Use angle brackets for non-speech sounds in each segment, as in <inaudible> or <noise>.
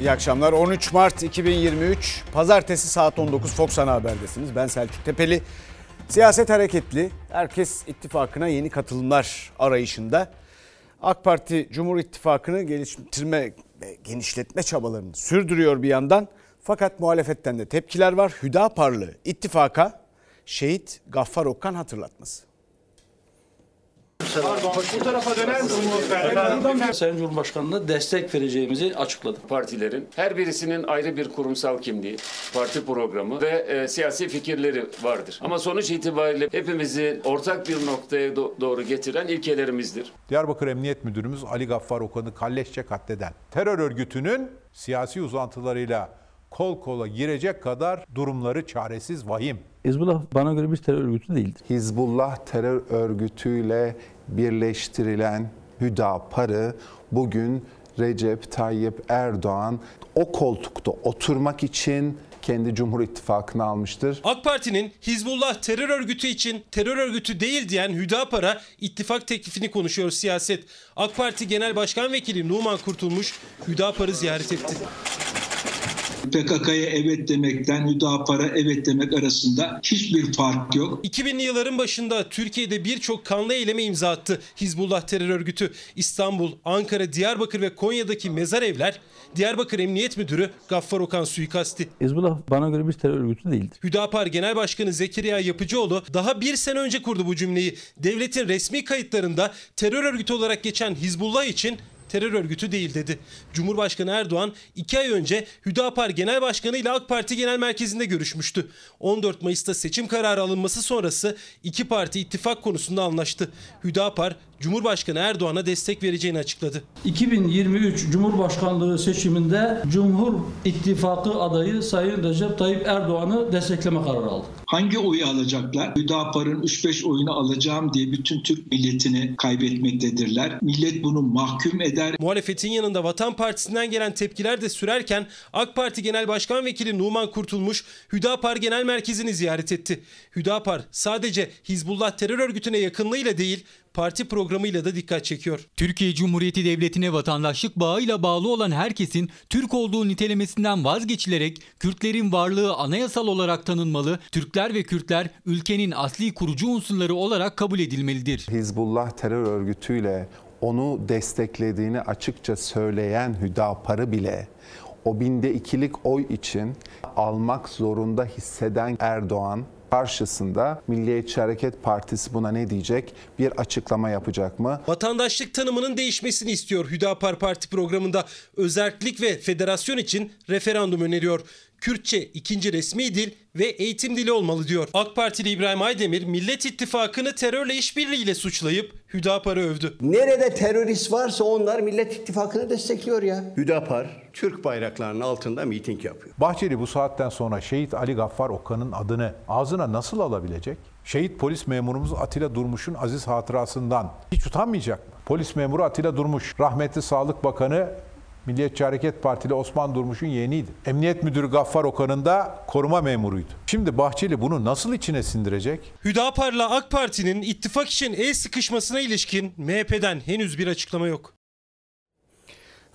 İyi akşamlar. 13 Mart 2023 Pazartesi saat 19 Fox Ana Haber'desiniz. Ben Selçuk Tepeli. Siyaset hareketli. Herkes ittifakına yeni katılımlar arayışında. AK Parti Cumhur İttifakı'nı geliştirme genişletme çabalarını sürdürüyor bir yandan. Fakat muhalefetten de tepkiler var. Hüdaparlı ittifaka şehit Gaffar Okkan hatırlatması. Pardon, bu tarafa döner misiniz? Sayın Cumhurbaşkanı'na destek vereceğimizi açıkladık. partilerin her birisinin ayrı bir kurumsal kimliği, parti programı ve e, siyasi fikirleri vardır. Ama sonuç itibariyle hepimizi ortak bir noktaya do- doğru getiren ilkelerimizdir. Diyarbakır Emniyet Müdürümüz Ali Gaffar Okan'ı kalleşçe katleden terör örgütünün siyasi uzantılarıyla kol kola girecek kadar durumları çaresiz vahim. Hizbullah bana göre bir terör örgütü değildir. Hizbullah terör örgütüyle birleştirilen Hüdapar'ı bugün Recep Tayyip Erdoğan o koltukta oturmak için kendi Cumhur İttifakı'na almıştır. AK Parti'nin Hizbullah terör örgütü için terör örgütü değil diyen Hüdapar'a ittifak teklifini konuşuyor siyaset. AK Parti Genel Başkan Vekili Numan Kurtulmuş Hüdapar'ı ziyaret etti. PKK'ya evet demekten Hüdapar'a evet demek arasında hiçbir fark yok. 2000'li yılların başında Türkiye'de birçok kanlı eyleme imza attı Hizbullah terör örgütü. İstanbul, Ankara, Diyarbakır ve Konya'daki mezar evler, Diyarbakır Emniyet Müdürü Gaffar Okan suikasti. Hizbullah bana göre bir terör örgütü değildir. Hüdapar Genel Başkanı Zekeriya Yapıcıoğlu daha bir sene önce kurdu bu cümleyi. Devletin resmi kayıtlarında terör örgütü olarak geçen Hizbullah için terör örgütü değil dedi. Cumhurbaşkanı Erdoğan iki ay önce Hüdapar Genel Başkanı ile AK Parti Genel Merkezi'nde görüşmüştü. 14 Mayıs'ta seçim kararı alınması sonrası iki parti ittifak konusunda anlaştı. Hüdapar Cumhurbaşkanı Erdoğan'a destek vereceğini açıkladı. 2023 Cumhurbaşkanlığı seçiminde Cumhur İttifakı adayı Sayın Recep Tayyip Erdoğan'ı destekleme kararı aldı. Hangi oyu alacaklar? Hüdapar'ın 3-5 oyunu alacağım diye bütün Türk milletini kaybetmektedirler. Millet bunu mahkum eder. Muhalefetin yanında Vatan Partisi'nden gelen tepkiler de sürerken AK Parti Genel Başkan Vekili Numan Kurtulmuş Hüdapar Genel Merkezi'ni ziyaret etti. Hüdapar sadece Hizbullah terör örgütüne yakınlığıyla değil parti programıyla da dikkat çekiyor. Türkiye Cumhuriyeti Devleti'ne vatandaşlık bağıyla bağlı olan herkesin Türk olduğu nitelemesinden vazgeçilerek Kürtlerin varlığı anayasal olarak tanınmalı, Türkler ve Kürtler ülkenin asli kurucu unsurları olarak kabul edilmelidir. Hizbullah terör örgütüyle onu desteklediğini açıkça söyleyen Hüdapar'ı bile o binde ikilik oy için almak zorunda hisseden Erdoğan karşısında Milliyetçi Hareket Partisi buna ne diyecek? Bir açıklama yapacak mı? Vatandaşlık tanımının değişmesini istiyor Hüdapar Parti programında. Özellik ve federasyon için referandum öneriyor. Kürtçe ikinci resmi dil ve eğitim dili olmalı diyor. AK Partili İbrahim Aydemir Millet İttifakı'nı terörle işbirliğiyle suçlayıp Hüdapar'ı övdü. Nerede terörist varsa onlar Millet İttifakı'nı destekliyor ya. Hüdapar Türk bayraklarının altında miting yapıyor. Bahçeli bu saatten sonra şehit Ali Gaffar Okan'ın adını ağzına nasıl alabilecek? Şehit polis memurumuz Atilla Durmuş'un aziz hatırasından hiç utanmayacak mı? Polis memuru Atilla Durmuş, rahmetli Sağlık Bakanı Milliyetçi Hareket Partili Osman Durmuş'un yeğeniydi. Emniyet Müdürü Gaffar Okan'ın da koruma memuruydu. Şimdi Bahçeli bunu nasıl içine sindirecek? Hüdapar'la AK Parti'nin ittifak için el sıkışmasına ilişkin MHP'den henüz bir açıklama yok.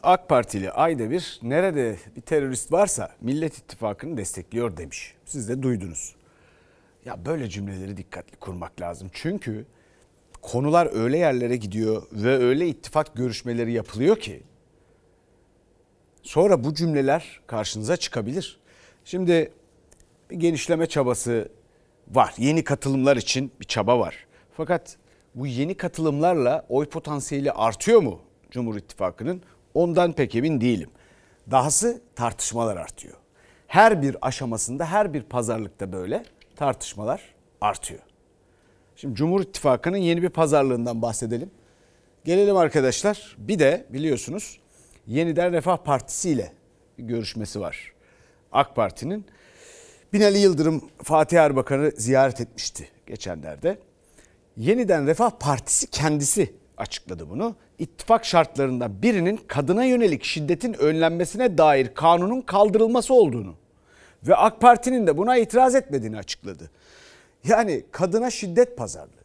AK Partili ayda bir nerede bir terörist varsa Millet İttifakı'nı destekliyor demiş. Siz de duydunuz. Ya böyle cümleleri dikkatli kurmak lazım. Çünkü konular öyle yerlere gidiyor ve öyle ittifak görüşmeleri yapılıyor ki sonra bu cümleler karşınıza çıkabilir. Şimdi bir genişleme çabası var. Yeni katılımlar için bir çaba var. Fakat bu yeni katılımlarla oy potansiyeli artıyor mu Cumhur İttifakı'nın? Ondan pek emin değilim. Dahası tartışmalar artıyor. Her bir aşamasında, her bir pazarlıkta böyle tartışmalar artıyor. Şimdi Cumhur İttifakı'nın yeni bir pazarlığından bahsedelim. Gelelim arkadaşlar. Bir de biliyorsunuz Yeniden Refah Partisi ile görüşmesi var. AK Parti'nin Binali Yıldırım Fatih Erbakan'ı ziyaret etmişti geçenlerde. Yeniden Refah Partisi kendisi açıkladı bunu. İttifak şartlarından birinin kadına yönelik şiddetin önlenmesine dair kanunun kaldırılması olduğunu ve AK Parti'nin de buna itiraz etmediğini açıkladı. Yani kadına şiddet pazarlığı.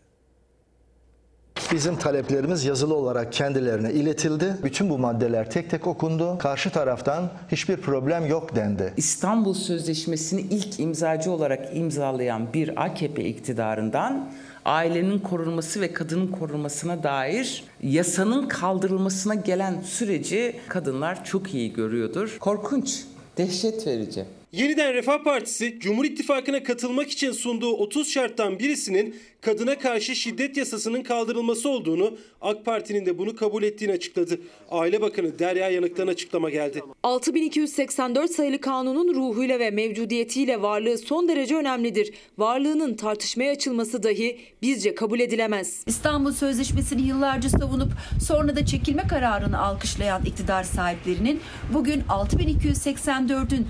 Bizim taleplerimiz yazılı olarak kendilerine iletildi. Bütün bu maddeler tek tek okundu. Karşı taraftan hiçbir problem yok dendi. İstanbul Sözleşmesi'ni ilk imzacı olarak imzalayan bir AKP iktidarından ailenin korunması ve kadının korunmasına dair yasanın kaldırılmasına gelen süreci kadınlar çok iyi görüyordur. Korkunç, dehşet verici. Yeniden Refah Partisi, Cumhur İttifakı'na katılmak için sunduğu 30 şarttan birisinin kadına karşı şiddet yasasının kaldırılması olduğunu, AK Parti'nin de bunu kabul ettiğini açıkladı. Aile Bakanı Derya Yanık'tan açıklama geldi. 6284 sayılı kanunun ruhuyla ve mevcudiyetiyle varlığı son derece önemlidir. Varlığının tartışmaya açılması dahi bizce kabul edilemez. İstanbul Sözleşmesi'ni yıllarca savunup sonra da çekilme kararını alkışlayan iktidar sahiplerinin bugün 6284'ün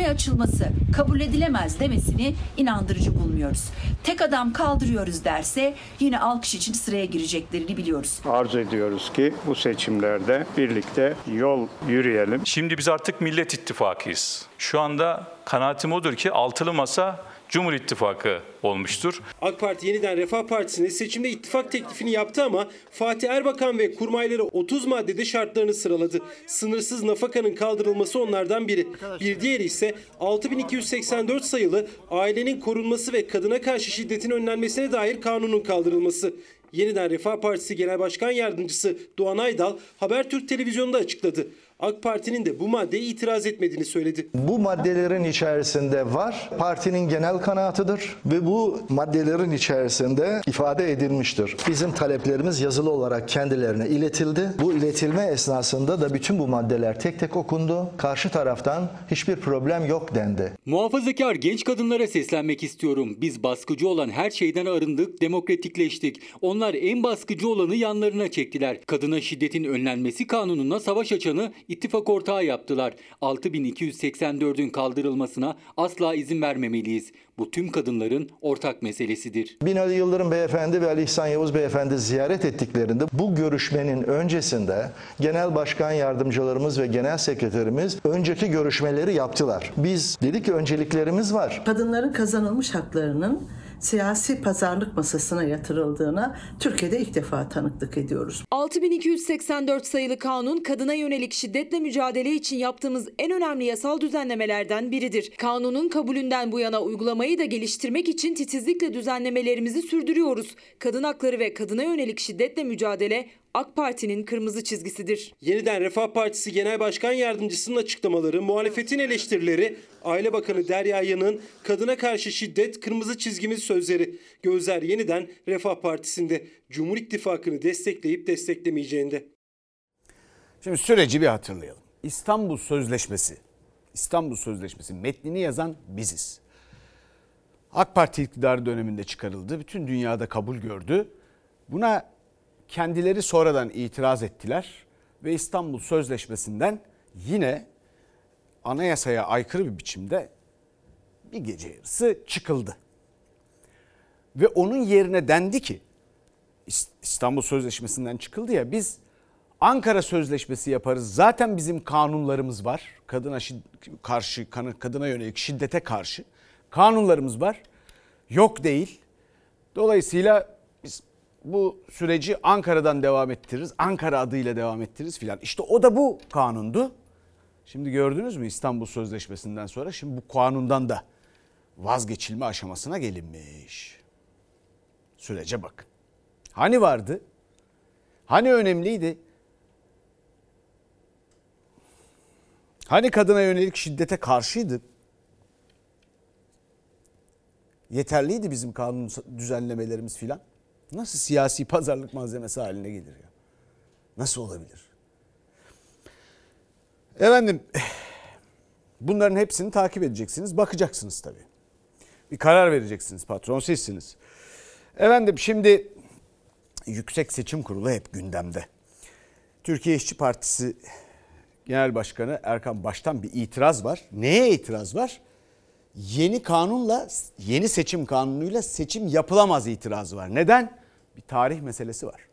tartışmaya açılması kabul edilemez demesini inandırıcı bulmuyoruz. Tek adam kaldırıyoruz derse yine alkış için sıraya gireceklerini biliyoruz. Arzu ediyoruz ki bu seçimlerde birlikte yol yürüyelim. Şimdi biz artık Millet İttifakıyız. Şu anda kanaatim odur ki altılı masa Cumhur İttifakı olmuştur. AK Parti yeniden Refah Partisi'ne seçimde ittifak teklifini yaptı ama Fatih Erbakan ve kurmayları 30 maddede şartlarını sıraladı. Sınırsız nafakanın kaldırılması onlardan biri. Bir diğeri ise 6284 sayılı ailenin korunması ve kadına karşı şiddetin önlenmesine dair kanunun kaldırılması. Yeniden Refah Partisi Genel Başkan Yardımcısı Doğan Aydal Habertürk Televizyonu'nda açıkladı. AK Parti'nin de bu maddeye itiraz etmediğini söyledi. Bu maddelerin içerisinde var. Partinin genel kanaatıdır ve bu maddelerin içerisinde ifade edilmiştir. Bizim taleplerimiz yazılı olarak kendilerine iletildi. Bu iletilme esnasında da bütün bu maddeler tek tek okundu. Karşı taraftan hiçbir problem yok dendi. Muhafazakar genç kadınlara seslenmek istiyorum. Biz baskıcı olan her şeyden arındık, demokratikleştik. Onlar en baskıcı olanı yanlarına çektiler. Kadına şiddetin önlenmesi kanununa savaş açanı ittifak ortağı yaptılar. 6284'ün kaldırılmasına asla izin vermemeliyiz. Bu tüm kadınların ortak meselesidir. Binali Yıldırım Beyefendi ve Ali İhsan Yavuz Beyefendi ziyaret ettiklerinde bu görüşmenin öncesinde Genel Başkan Yardımcılarımız ve Genel Sekreterimiz önceki görüşmeleri yaptılar. Biz dedik ki önceliklerimiz var. Kadınların kazanılmış haklarının siyasi pazarlık masasına yatırıldığına Türkiye'de ilk defa tanıklık ediyoruz. 6284 sayılı kanun kadına yönelik şiddetle mücadele için yaptığımız en önemli yasal düzenlemelerden biridir. Kanunun kabulünden bu yana uygulamayı da geliştirmek için titizlikle düzenlemelerimizi sürdürüyoruz. Kadın hakları ve kadına yönelik şiddetle mücadele AK Parti'nin kırmızı çizgisidir. Yeniden Refah Partisi Genel Başkan Yardımcısının açıklamaları, muhalefetin eleştirileri, Aile Bakanı Derya Yanık'ın kadına karşı şiddet kırmızı çizgimiz sözleri. Gözler yeniden Refah Partisi'nde Cumhur İttifakı'nı destekleyip desteklemeyeceğinde. Şimdi süreci bir hatırlayalım. İstanbul Sözleşmesi, İstanbul Sözleşmesi metnini yazan biziz. AK Parti iktidarı döneminde çıkarıldı. Bütün dünyada kabul gördü. Buna kendileri sonradan itiraz ettiler ve İstanbul Sözleşmesi'nden yine anayasaya aykırı bir biçimde bir gece yarısı çıkıldı. Ve onun yerine dendi ki İstanbul Sözleşmesi'nden çıkıldı ya biz Ankara Sözleşmesi yaparız. Zaten bizim kanunlarımız var. Kadına karşı kadına yönelik şiddete karşı kanunlarımız var. Yok değil. Dolayısıyla bu süreci Ankara'dan devam ettiririz. Ankara adıyla devam ettiririz filan. İşte o da bu kanundu. Şimdi gördünüz mü İstanbul Sözleşmesi'nden sonra şimdi bu kanundan da vazgeçilme aşamasına gelinmiş. Sürece bakın. Hani vardı? Hani önemliydi? Hani kadına yönelik şiddete karşıydı? Yeterliydi bizim kanun düzenlemelerimiz filan. Nasıl siyasi pazarlık malzemesi haline gelir ya? Nasıl olabilir? Efendim <sighs> bunların hepsini takip edeceksiniz. Bakacaksınız tabii. Bir karar vereceksiniz. Patron sizsiniz. Efendim şimdi Yüksek Seçim Kurulu hep gündemde. Türkiye İşçi Partisi Genel Başkanı Erkan Baş'tan bir itiraz var. Neye itiraz var? Yeni kanunla, yeni seçim kanunuyla seçim yapılamaz itirazı var. Neden? Bir tarih meselesi var.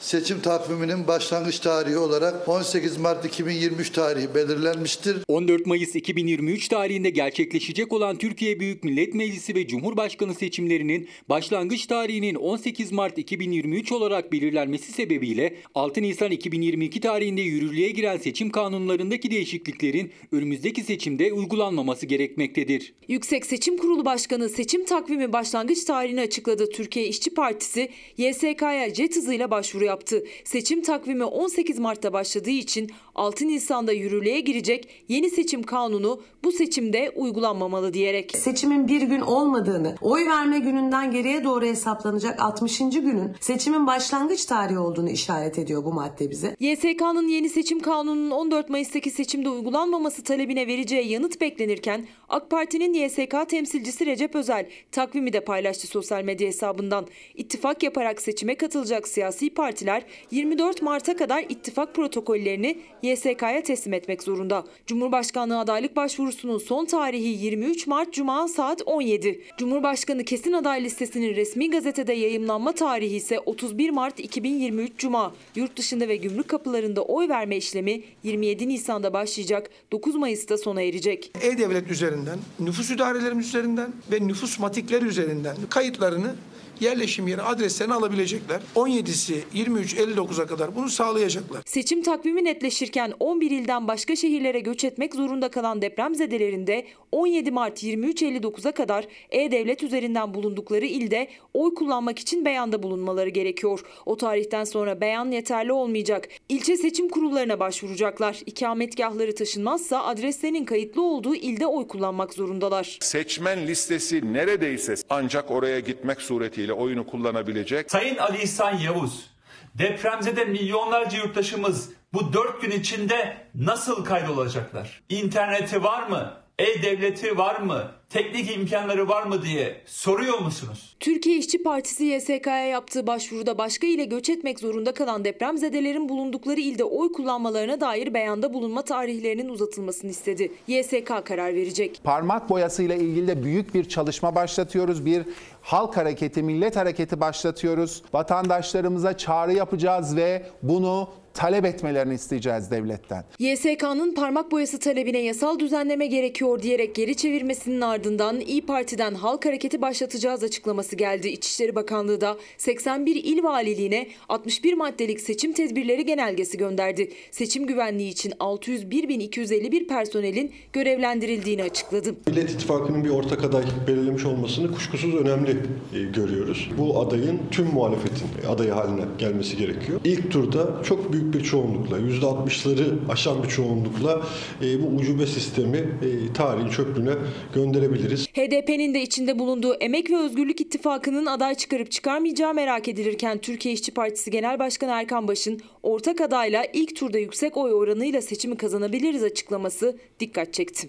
Seçim takviminin başlangıç tarihi olarak 18 Mart 2023 tarihi belirlenmiştir. 14 Mayıs 2023 tarihinde gerçekleşecek olan Türkiye Büyük Millet Meclisi ve Cumhurbaşkanı seçimlerinin başlangıç tarihinin 18 Mart 2023 olarak belirlenmesi sebebiyle 6 Nisan 2022 tarihinde yürürlüğe giren seçim kanunlarındaki değişikliklerin önümüzdeki seçimde uygulanmaması gerekmektedir. Yüksek Seçim Kurulu Başkanı seçim takvimi başlangıç tarihini açıkladı. Türkiye İşçi Partisi YSK'ya jet hızıyla başvuru yaptı. Seçim takvimi 18 Mart'ta başladığı için 6 Nisan'da yürürlüğe girecek yeni seçim kanunu bu seçimde uygulanmamalı diyerek. Seçimin bir gün olmadığını, oy verme gününden geriye doğru hesaplanacak 60. günün seçimin başlangıç tarihi olduğunu işaret ediyor bu madde bize. YSK'nın yeni seçim kanununun 14 Mayıs'taki seçimde uygulanmaması talebine vereceği yanıt beklenirken AK Parti'nin YSK temsilcisi Recep Özel takvimi de paylaştı sosyal medya hesabından. İttifak yaparak seçime katılacak siyasi partiler 24 Mart'a kadar ittifak protokollerini YSK'ya teslim etmek zorunda. Cumhurbaşkanlığı adaylık başvurusunun son tarihi 23 Mart Cuma saat 17. Cumhurbaşkanı kesin aday listesinin resmi gazetede yayımlanma tarihi ise 31 Mart 2023 Cuma. Yurt dışında ve gümrük kapılarında oy verme işlemi 27 Nisan'da başlayacak, 9 Mayıs'ta sona erecek. E-Devlet üzerinden, nüfus idarelerimiz üzerinden ve nüfus matikleri üzerinden kayıtlarını yerleşim yeri adreslerini alabilecekler. 17'si 23.59'a kadar bunu sağlayacaklar. Seçim takvimi netleşirken 11 ilden başka şehirlere göç etmek zorunda kalan depremzedelerinde 17 Mart 23.59'a kadar E-Devlet üzerinden bulundukları ilde oy kullanmak için beyanda bulunmaları gerekiyor. O tarihten sonra beyan yeterli olmayacak. İlçe seçim kurullarına başvuracaklar. İkametgahları taşınmazsa adreslerinin kayıtlı olduğu ilde oy kullanmak zorundalar. Seçmen listesi neredeyse ancak oraya gitmek suretiyle oyunu kullanabilecek. Sayın Ali İhsan Yavuz, depremzede milyonlarca yurttaşımız bu dört gün içinde nasıl kaydolacaklar? İnterneti var mı? E-Devleti var mı? Teknik imkanları var mı diye soruyor musunuz? Türkiye İşçi Partisi YSK'ya yaptığı başvuruda başka ile göç etmek zorunda kalan depremzedelerin bulundukları ilde oy kullanmalarına dair beyanda bulunma tarihlerinin uzatılmasını istedi. YSK karar verecek. Parmak boyasıyla ilgili de büyük bir çalışma başlatıyoruz. Bir halk hareketi, millet hareketi başlatıyoruz. Vatandaşlarımıza çağrı yapacağız ve bunu talep etmelerini isteyeceğiz devletten. YSK'nın parmak boyası talebine yasal düzenleme gerekiyor diyerek geri çevirmesinin ardından İyi Parti'den halk hareketi başlatacağız açıklaması geldi. İçişleri Bakanlığı da 81 il valiliğine 61 maddelik seçim tedbirleri genelgesi gönderdi. Seçim güvenliği için 601.251 personelin görevlendirildiğini açıkladı. Millet İttifakı'nın bir ortak aday belirlemiş olmasını kuşkusuz önemli e, görüyoruz. Bu adayın tüm muhalefetin adayı haline gelmesi gerekiyor. İlk turda çok büyük bir çoğunlukla, %60'ları aşan bir çoğunlukla e, bu ucube sistemi e, tarihin çöplüğüne gönderebiliriz. HDP'nin de içinde bulunduğu Emek ve Özgürlük İttifakı'nın aday çıkarıp çıkarmayacağı merak edilirken Türkiye İşçi Partisi Genel Başkanı Erkan Baş'ın ortak adayla ilk turda yüksek oy oranıyla seçimi kazanabiliriz açıklaması dikkat çekti.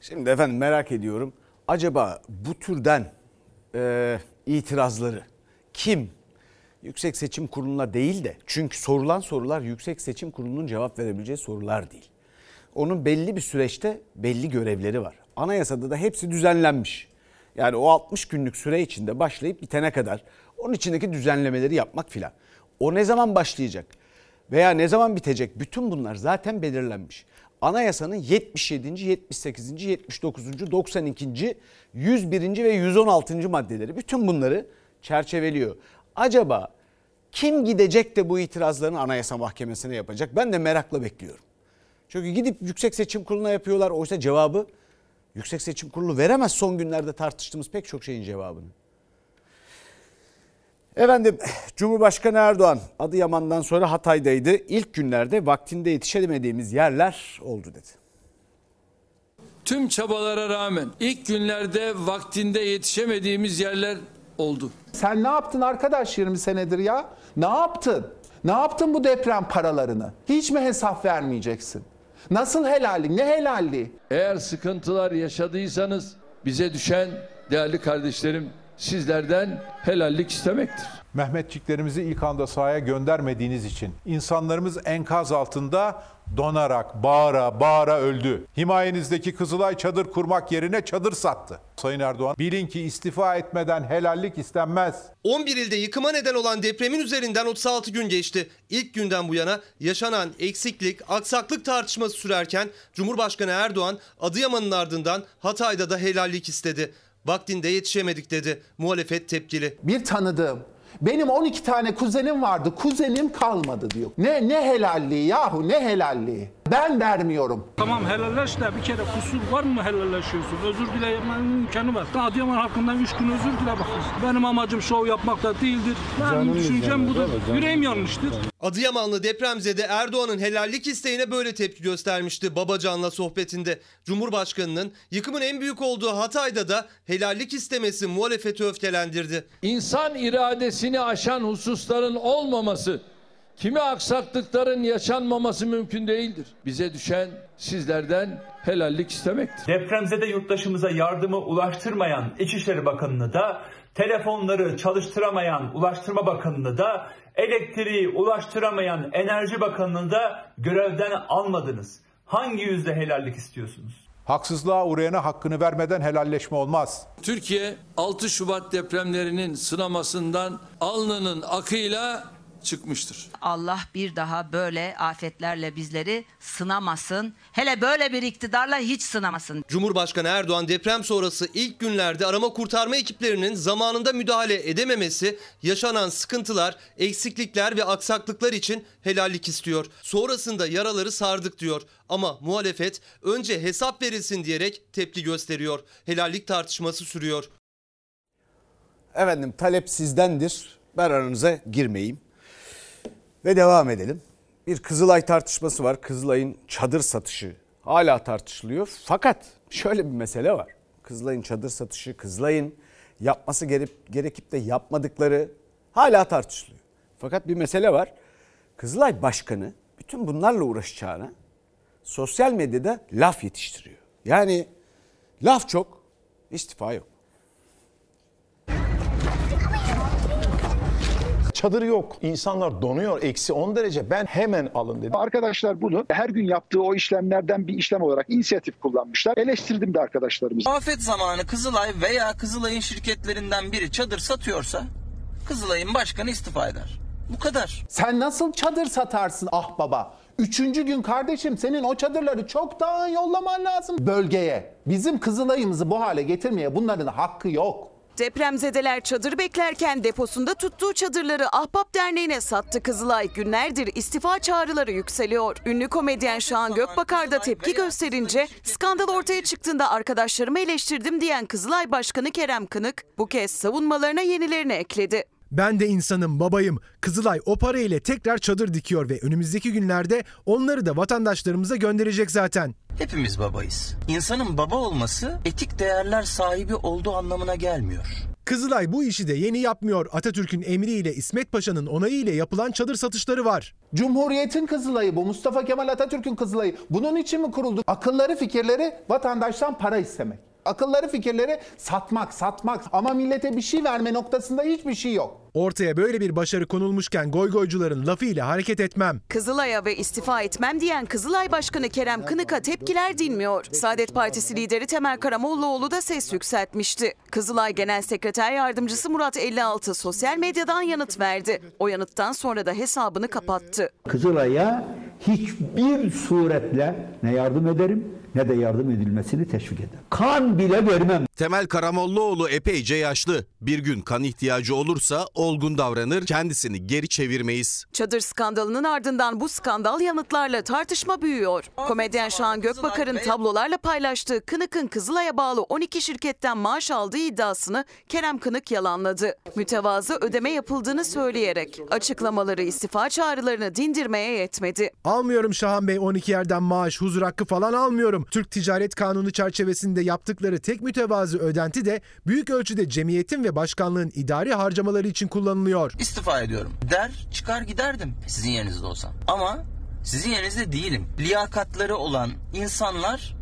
Şimdi efendim merak ediyorum. Acaba bu türden e, itirazları kim Yüksek Seçim Kurulu'na değil de çünkü sorulan sorular Yüksek Seçim Kurulu'nun cevap verebileceği sorular değil. Onun belli bir süreçte belli görevleri var. Anayasada da hepsi düzenlenmiş. Yani o 60 günlük süre içinde başlayıp bitene kadar onun içindeki düzenlemeleri yapmak filan. O ne zaman başlayacak veya ne zaman bitecek bütün bunlar zaten belirlenmiş. Anayasanın 77. 78. 79. 92. 101. ve 116. maddeleri bütün bunları çerçeveliyor. Acaba kim gidecek de bu itirazların Anayasa Mahkemesi'ne yapacak? Ben de merakla bekliyorum. Çünkü gidip Yüksek Seçim Kurulu'na yapıyorlar. Oysa cevabı Yüksek Seçim Kurulu veremez son günlerde tartıştığımız pek çok şeyin cevabını. Efendim Cumhurbaşkanı Erdoğan Adıyaman'dan sonra Hatay'daydı. İlk günlerde vaktinde yetişemediğimiz yerler oldu dedi. Tüm çabalara rağmen ilk günlerde vaktinde yetişemediğimiz yerler oldu. Sen ne yaptın arkadaş 20 senedir ya? Ne yaptın? Ne yaptın bu deprem paralarını? Hiç mi hesap vermeyeceksin? Nasıl helallik? Ne helalliği? Eğer sıkıntılar yaşadıysanız bize düşen değerli kardeşlerim sizlerden helallik istemektir. Mehmetçiklerimizi ilk anda sahaya göndermediğiniz için insanlarımız enkaz altında donarak bağıra bağıra öldü. Himayenizdeki Kızılay çadır kurmak yerine çadır sattı. Sayın Erdoğan bilin ki istifa etmeden helallik istenmez. 11 ilde yıkıma neden olan depremin üzerinden 36 gün geçti. İlk günden bu yana yaşanan eksiklik, aksaklık tartışması sürerken Cumhurbaşkanı Erdoğan Adıyaman'ın ardından Hatay'da da helallik istedi. Vaktinde yetişemedik dedi. Muhalefet tepkili. Bir tanıdığım benim 12 tane kuzenim vardı. Kuzenim kalmadı diyor. Ne ne helalliği yahu ne helalliği. Ben vermiyorum. Tamam helalleş de bir kere kusur var mı helalleşiyorsun? Özür dilemenin imkanı var. Adıyaman halkından 3 gün özür dile bakın. Benim amacım şov yapmak da değildir. Benim düşüncem budur. Yüreğim yanmıştır. Adıyamanlı depremzede Erdoğan'ın helallik isteğine böyle tepki göstermişti Babacan'la sohbetinde. Cumhurbaşkanının yıkımın en büyük olduğu Hatay'da da helallik istemesi muhalefeti öfkelendirdi. İnsan iradesini aşan hususların olmaması, kimi aksaklıkların yaşanmaması mümkün değildir. Bize düşen sizlerden helallik istemektir. Depremzede yurttaşımıza yardımı ulaştırmayan İçişleri Bakanı'nı da, telefonları çalıştıramayan Ulaştırma Bakanı'nı da, elektriği ulaştıramayan Enerji Bakanı'nı da görevden almadınız. Hangi yüzde helallik istiyorsunuz? Haksızlığa uğrayana hakkını vermeden helalleşme olmaz. Türkiye 6 Şubat depremlerinin sınamasından alnının akıyla çıkmıştır. Allah bir daha böyle afetlerle bizleri sınamasın. Hele böyle bir iktidarla hiç sınamasın. Cumhurbaşkanı Erdoğan deprem sonrası ilk günlerde arama kurtarma ekiplerinin zamanında müdahale edememesi, yaşanan sıkıntılar, eksiklikler ve aksaklıklar için helallik istiyor. Sonrasında yaraları sardık diyor. Ama muhalefet önce hesap verilsin diyerek tepki gösteriyor. Helallik tartışması sürüyor. Efendim talep sizdendir. Ben aranıza girmeyeyim. Ve devam edelim. Bir Kızılay tartışması var. Kızılay'ın çadır satışı hala tartışılıyor. Fakat şöyle bir mesele var. Kızılay'ın çadır satışı, Kızılay'ın yapması gerek, gerekip de yapmadıkları hala tartışılıyor. Fakat bir mesele var. Kızılay Başkanı bütün bunlarla uğraşacağına sosyal medyada laf yetiştiriyor. Yani laf çok, istifa yok. Çadır yok. İnsanlar donuyor. Eksi 10 derece. Ben hemen alın dedim. Arkadaşlar bunu her gün yaptığı o işlemlerden bir işlem olarak inisiyatif kullanmışlar. Eleştirdim de arkadaşlarımızı. Afet zamanı Kızılay veya Kızılay'ın şirketlerinden biri çadır satıyorsa Kızılay'ın başkanı istifa eder. Bu kadar. Sen nasıl çadır satarsın ah baba? Üçüncü gün kardeşim senin o çadırları çoktan yollaman lazım bölgeye. Bizim Kızılay'ımızı bu hale getirmeye bunların hakkı yok. Depremzedeler çadır beklerken deposunda tuttuğu çadırları Ahbap Derneği'ne sattı Kızılay. Günlerdir istifa çağrıları yükseliyor. Ünlü komedyen Şahan Gökbakar da tepki gösterince skandal ortaya çıktığında arkadaşlarımı eleştirdim diyen Kızılay Başkanı Kerem Kınık bu kez savunmalarına yenilerini ekledi. Ben de insanım, babayım. Kızılay o para ile tekrar çadır dikiyor ve önümüzdeki günlerde onları da vatandaşlarımıza gönderecek zaten. Hepimiz babayız. İnsanın baba olması etik değerler sahibi olduğu anlamına gelmiyor. Kızılay bu işi de yeni yapmıyor. Atatürk'ün emriyle İsmet Paşa'nın onayı ile yapılan çadır satışları var. Cumhuriyetin Kızılay'ı bu Mustafa Kemal Atatürk'ün Kızılay'ı. Bunun için mi kuruldu? Akılları fikirleri vatandaştan para istemek. Akılları fikirleri satmak, satmak ama millete bir şey verme noktasında hiçbir şey yok. Ortaya böyle bir başarı konulmuşken goygoycuların lafıyla hareket etmem. Kızılay'a ve istifa etmem diyen Kızılay Başkanı Kerem Kınık'a tepkiler dinmiyor. Saadet Partisi lideri Temel Karamollaoğlu da ses yükseltmişti. Kızılay Genel Sekreter Yardımcısı Murat 56 sosyal medyadan yanıt verdi. O yanıttan sonra da hesabını kapattı. Kızılay'a hiçbir suretle ne yardım ederim ne de yardım edilmesini teşvik eder. Kan bile vermem. Temel Karamollaoğlu epeyce yaşlı. Bir gün kan ihtiyacı olursa olgun davranır, kendisini geri çevirmeyiz. Çadır skandalının ardından bu skandal yanıtlarla tartışma büyüyor. Komedyen Şahan Gökbakar'ın tablolarla paylaştığı Kınık'ın Kızılay'a bağlı 12 şirketten maaş aldığı iddiasını Kerem Kınık yalanladı. Mütevazı ödeme yapıldığını söyleyerek açıklamaları istifa çağrılarını dindirmeye yetmedi. Almıyorum Şahan Bey 12 yerden maaş, huzur hakkı falan almıyorum. Türk Ticaret Kanunu çerçevesinde yaptıkları tek mütevazı ödenti de büyük ölçüde cemiyetin ve başkanlığın idari harcamaları için kullanılıyor. İstifa ediyorum. Der çıkar giderdim sizin yerinizde olsam. Ama sizin yerinizde değilim. Liyakatları olan insanlar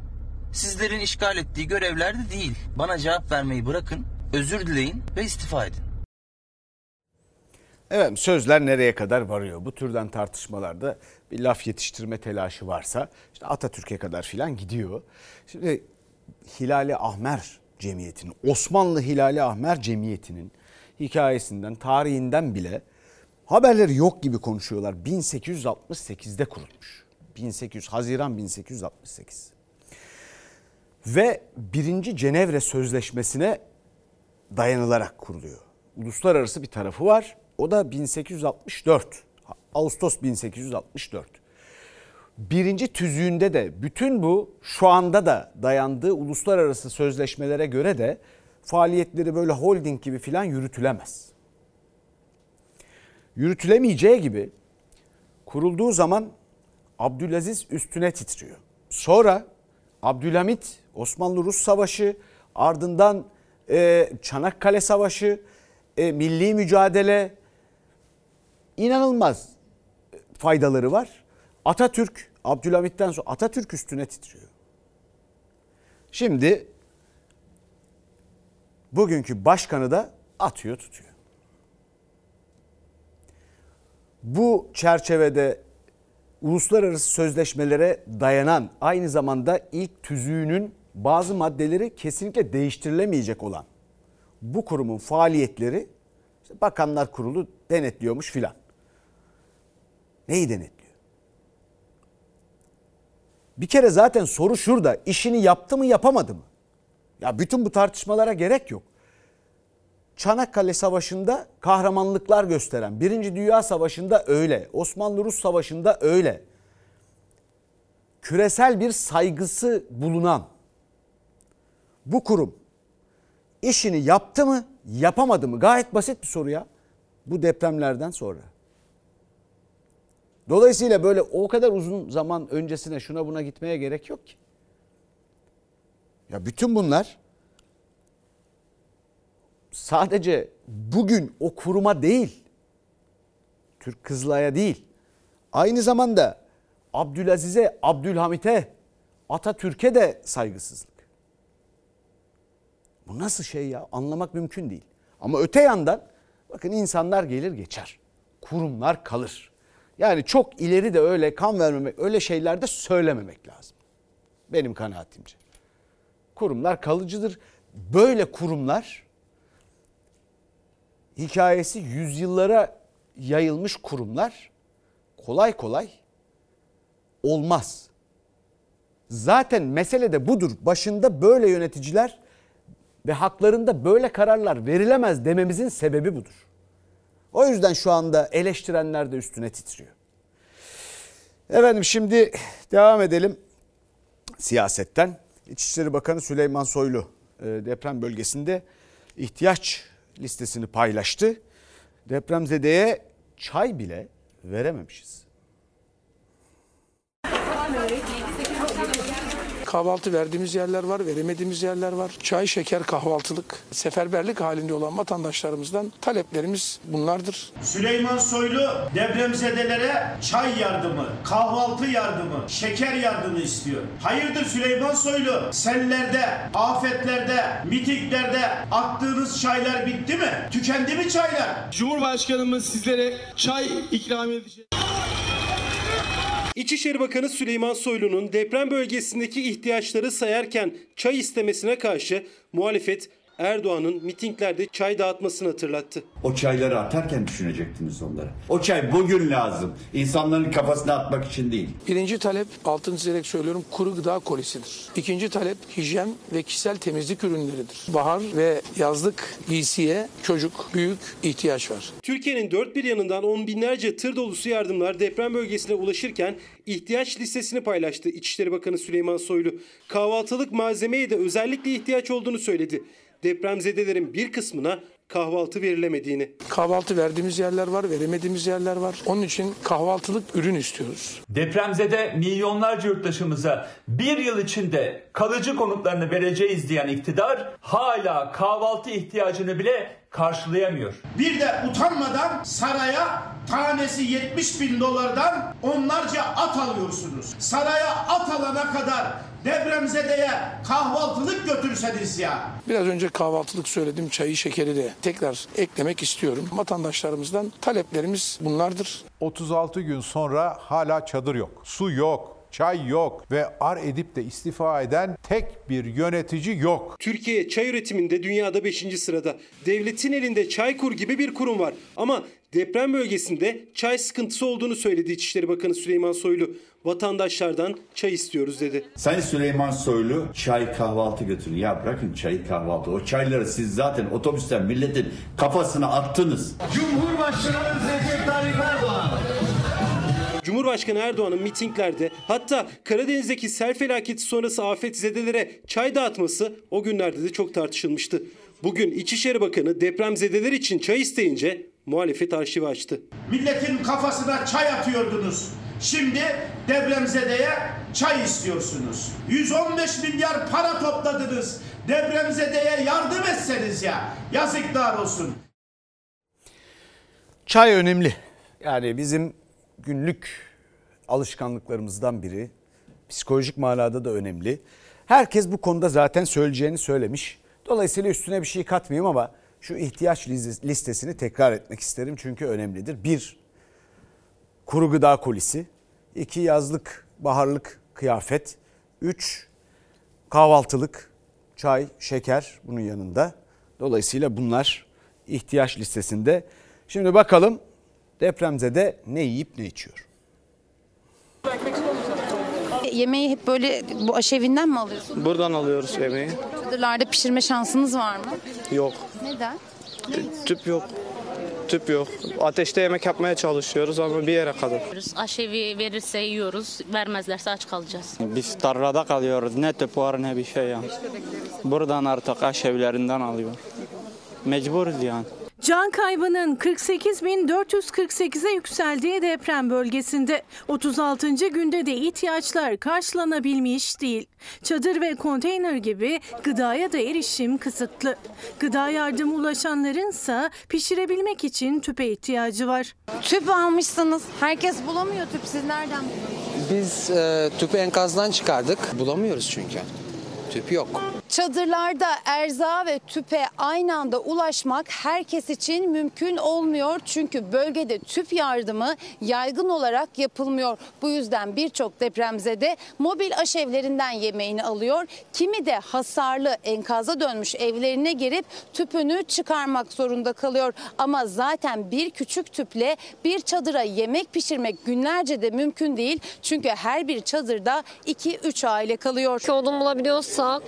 sizlerin işgal ettiği görevlerde değil. Bana cevap vermeyi bırakın. özür dileyin ve istifa edin. Evet sözler nereye kadar varıyor? Bu türden tartışmalarda bir laf yetiştirme telaşı varsa işte Atatürk'e kadar filan gidiyor. Şimdi Hilali Ahmer Cemiyeti'nin, Osmanlı Hilali Ahmer Cemiyeti'nin hikayesinden, tarihinden bile haberleri yok gibi konuşuyorlar. 1868'de kurulmuş. 1800 Haziran 1868. Ve birinci Cenevre Sözleşmesi'ne dayanılarak kuruluyor. Uluslararası bir tarafı var. O da 1864. Ağustos 1864. Birinci tüzüğünde de bütün bu şu anda da dayandığı uluslararası sözleşmelere göre de faaliyetleri böyle holding gibi filan yürütülemez. Yürütülemeyeceği gibi kurulduğu zaman Abdülaziz üstüne titriyor. Sonra Abdülhamit, Osmanlı-Rus Savaşı, ardından e, Çanakkale Savaşı, e, milli mücadele inanılmaz faydaları var. Atatürk, Abdülhamit'ten sonra Atatürk üstüne titriyor. Şimdi bugünkü başkanı da atıyor tutuyor. Bu çerçevede uluslararası sözleşmelere dayanan aynı zamanda ilk tüzüğünün bazı maddeleri kesinlikle değiştirilemeyecek olan bu kurumun faaliyetleri işte Bakanlar Kurulu denetliyormuş filan. Neyi denetliyor? Bir kere zaten soru şurada. işini yaptı mı yapamadı mı? Ya bütün bu tartışmalara gerek yok. Çanakkale Savaşı'nda kahramanlıklar gösteren, Birinci Dünya Savaşı'nda öyle, Osmanlı-Rus Savaşı'nda öyle. Küresel bir saygısı bulunan bu kurum işini yaptı mı, yapamadı mı? Gayet basit bir soru ya. Bu depremlerden sonra. Dolayısıyla böyle o kadar uzun zaman öncesine şuna buna gitmeye gerek yok ki. Ya bütün bunlar sadece bugün o kuruma değil, Türk Kızılay'a değil, aynı zamanda Abdülaziz'e, Abdülhamit'e, Atatürk'e de saygısızlık. Bu nasıl şey ya? Anlamak mümkün değil. Ama öte yandan bakın insanlar gelir geçer. Kurumlar kalır. Yani çok ileri de öyle kan vermemek, öyle şeyler de söylememek lazım. Benim kanaatimce. Kurumlar kalıcıdır. Böyle kurumlar hikayesi yüzyıllara yayılmış kurumlar kolay kolay olmaz. Zaten mesele de budur. Başında böyle yöneticiler ve haklarında böyle kararlar verilemez dememizin sebebi budur. O yüzden şu anda eleştirenler de üstüne titriyor. Efendim şimdi devam edelim siyasetten. İçişleri Bakanı Süleyman Soylu e, deprem bölgesinde ihtiyaç listesini paylaştı. Depremzedeye çay bile verememişiz. Kahvaltı verdiğimiz yerler var, veremediğimiz yerler var. Çay, şeker, kahvaltılık, seferberlik halinde olan vatandaşlarımızdan taleplerimiz bunlardır. Süleyman Soylu depremzedelere çay yardımı, kahvaltı yardımı, şeker yardımı istiyor. Hayırdır Süleyman Soylu? Sellerde, afetlerde, mitinglerde attığınız çaylar bitti mi? Tükendi mi çaylar? Cumhurbaşkanımız sizlere çay ikram edecek. İçişleri Bakanı Süleyman Soylu'nun deprem bölgesindeki ihtiyaçları sayarken çay istemesine karşı muhalefet Erdoğan'ın mitinglerde çay dağıtmasını hatırlattı. O çayları atarken düşünecektiniz onları. O çay bugün lazım. İnsanların kafasına atmak için değil. Birinci talep, altını çizerek söylüyorum, kuru gıda kolisidir. İkinci talep, hijyen ve kişisel temizlik ürünleridir. Bahar ve yazlık giysiye çocuk, büyük ihtiyaç var. Türkiye'nin dört bir yanından on binlerce tır dolusu yardımlar deprem bölgesine ulaşırken ihtiyaç listesini paylaştı İçişleri Bakanı Süleyman Soylu. Kahvaltılık malzemeye de özellikle ihtiyaç olduğunu söyledi. Depremzedelerin bir kısmına kahvaltı verilemediğini. Kahvaltı verdiğimiz yerler var, veremediğimiz yerler var. Onun için kahvaltılık ürün istiyoruz. Depremzede milyonlarca yurttaşımıza bir yıl içinde kalıcı konutlarını vereceğiz diyen iktidar hala kahvaltı ihtiyacını bile karşılayamıyor. Bir de utanmadan saraya tanesi 70 bin dolardan onlarca at alıyorsunuz. Saraya at alana kadar depremzedeye kahvaltılık götürseniz ya. Biraz önce kahvaltılık söyledim, çayı, şekeri de tekrar eklemek istiyorum. Vatandaşlarımızdan taleplerimiz bunlardır. 36 gün sonra hala çadır yok, su yok, çay yok ve ar edip de istifa eden tek bir yönetici yok. Türkiye çay üretiminde dünyada 5. sırada. Devletin elinde Çaykur gibi bir kurum var. Ama deprem bölgesinde çay sıkıntısı olduğunu söyledi İçişleri Bakanı Süleyman Soylu. Vatandaşlardan çay istiyoruz dedi. Sayın Süleyman Soylu çay kahvaltı götürün. Ya bırakın çayı kahvaltı. O çayları siz zaten otobüsten milletin kafasına attınız. Cumhurbaşkanımız Recep Tayyip Erdoğan. Cumhurbaşkanı Erdoğan'ın mitinglerde hatta Karadeniz'deki sel felaketi sonrası afetzedelere çay dağıtması o günlerde de çok tartışılmıştı. Bugün İçişleri Bakanı depremzedeler için çay isteyince muhalefet arşivi açtı. Milletin kafasına çay atıyordunuz. Şimdi depremzedeye çay istiyorsunuz. 115 milyar para topladınız. Depremzedeye yardım etseniz ya. Yazıklar olsun. Çay önemli. Yani bizim günlük alışkanlıklarımızdan biri. Psikolojik manada da önemli. Herkes bu konuda zaten söyleyeceğini söylemiş. Dolayısıyla üstüne bir şey katmayayım ama şu ihtiyaç listesini tekrar etmek isterim çünkü önemlidir. Bir, kuru gıda kolisi. iki yazlık, baharlık kıyafet. Üç, kahvaltılık, çay, şeker bunun yanında. Dolayısıyla bunlar ihtiyaç listesinde. Şimdi bakalım depremzede ne yiyip ne içiyor? Yemeği hep böyle bu aşevinden mi alıyorsunuz? Buradan alıyoruz yemeği. Çadırlarda pişirme şansınız var mı? Yok. Neden? Tüp yok. Tüp yok. Ateşte yemek yapmaya çalışıyoruz ama bir yere kadar. Aşevi verirse yiyoruz, vermezlerse aç kalacağız. Biz tarlada kalıyoruz. Ne tüp var ne bir şey ya. Buradan artık aşevlerinden alıyor. Mecburuz yani. Can kaybının 48.448'e yükseldiği deprem bölgesinde 36. günde de ihtiyaçlar karşılanabilmiş değil. Çadır ve konteyner gibi gıdaya da erişim kısıtlı. Gıda yardımı ulaşanların ise pişirebilmek için tüpe ihtiyacı var. Tüp almışsınız. Herkes bulamıyor tüp. Siz nereden buluyorsunuz? Biz e, tüpü enkazdan çıkardık. Bulamıyoruz çünkü. Tüp yok. Çadırlarda erzağa ve tüpe aynı anda ulaşmak herkes için mümkün olmuyor. Çünkü bölgede tüp yardımı yaygın olarak yapılmıyor. Bu yüzden birçok depremzede mobil aşevlerinden yemeğini alıyor. Kimi de hasarlı enkaza dönmüş evlerine girip tüpünü çıkarmak zorunda kalıyor. Ama zaten bir küçük tüple bir çadıra yemek pişirmek günlerce de mümkün değil. Çünkü her bir çadırda 2-3 aile kalıyor. Odun bulabiliyorsak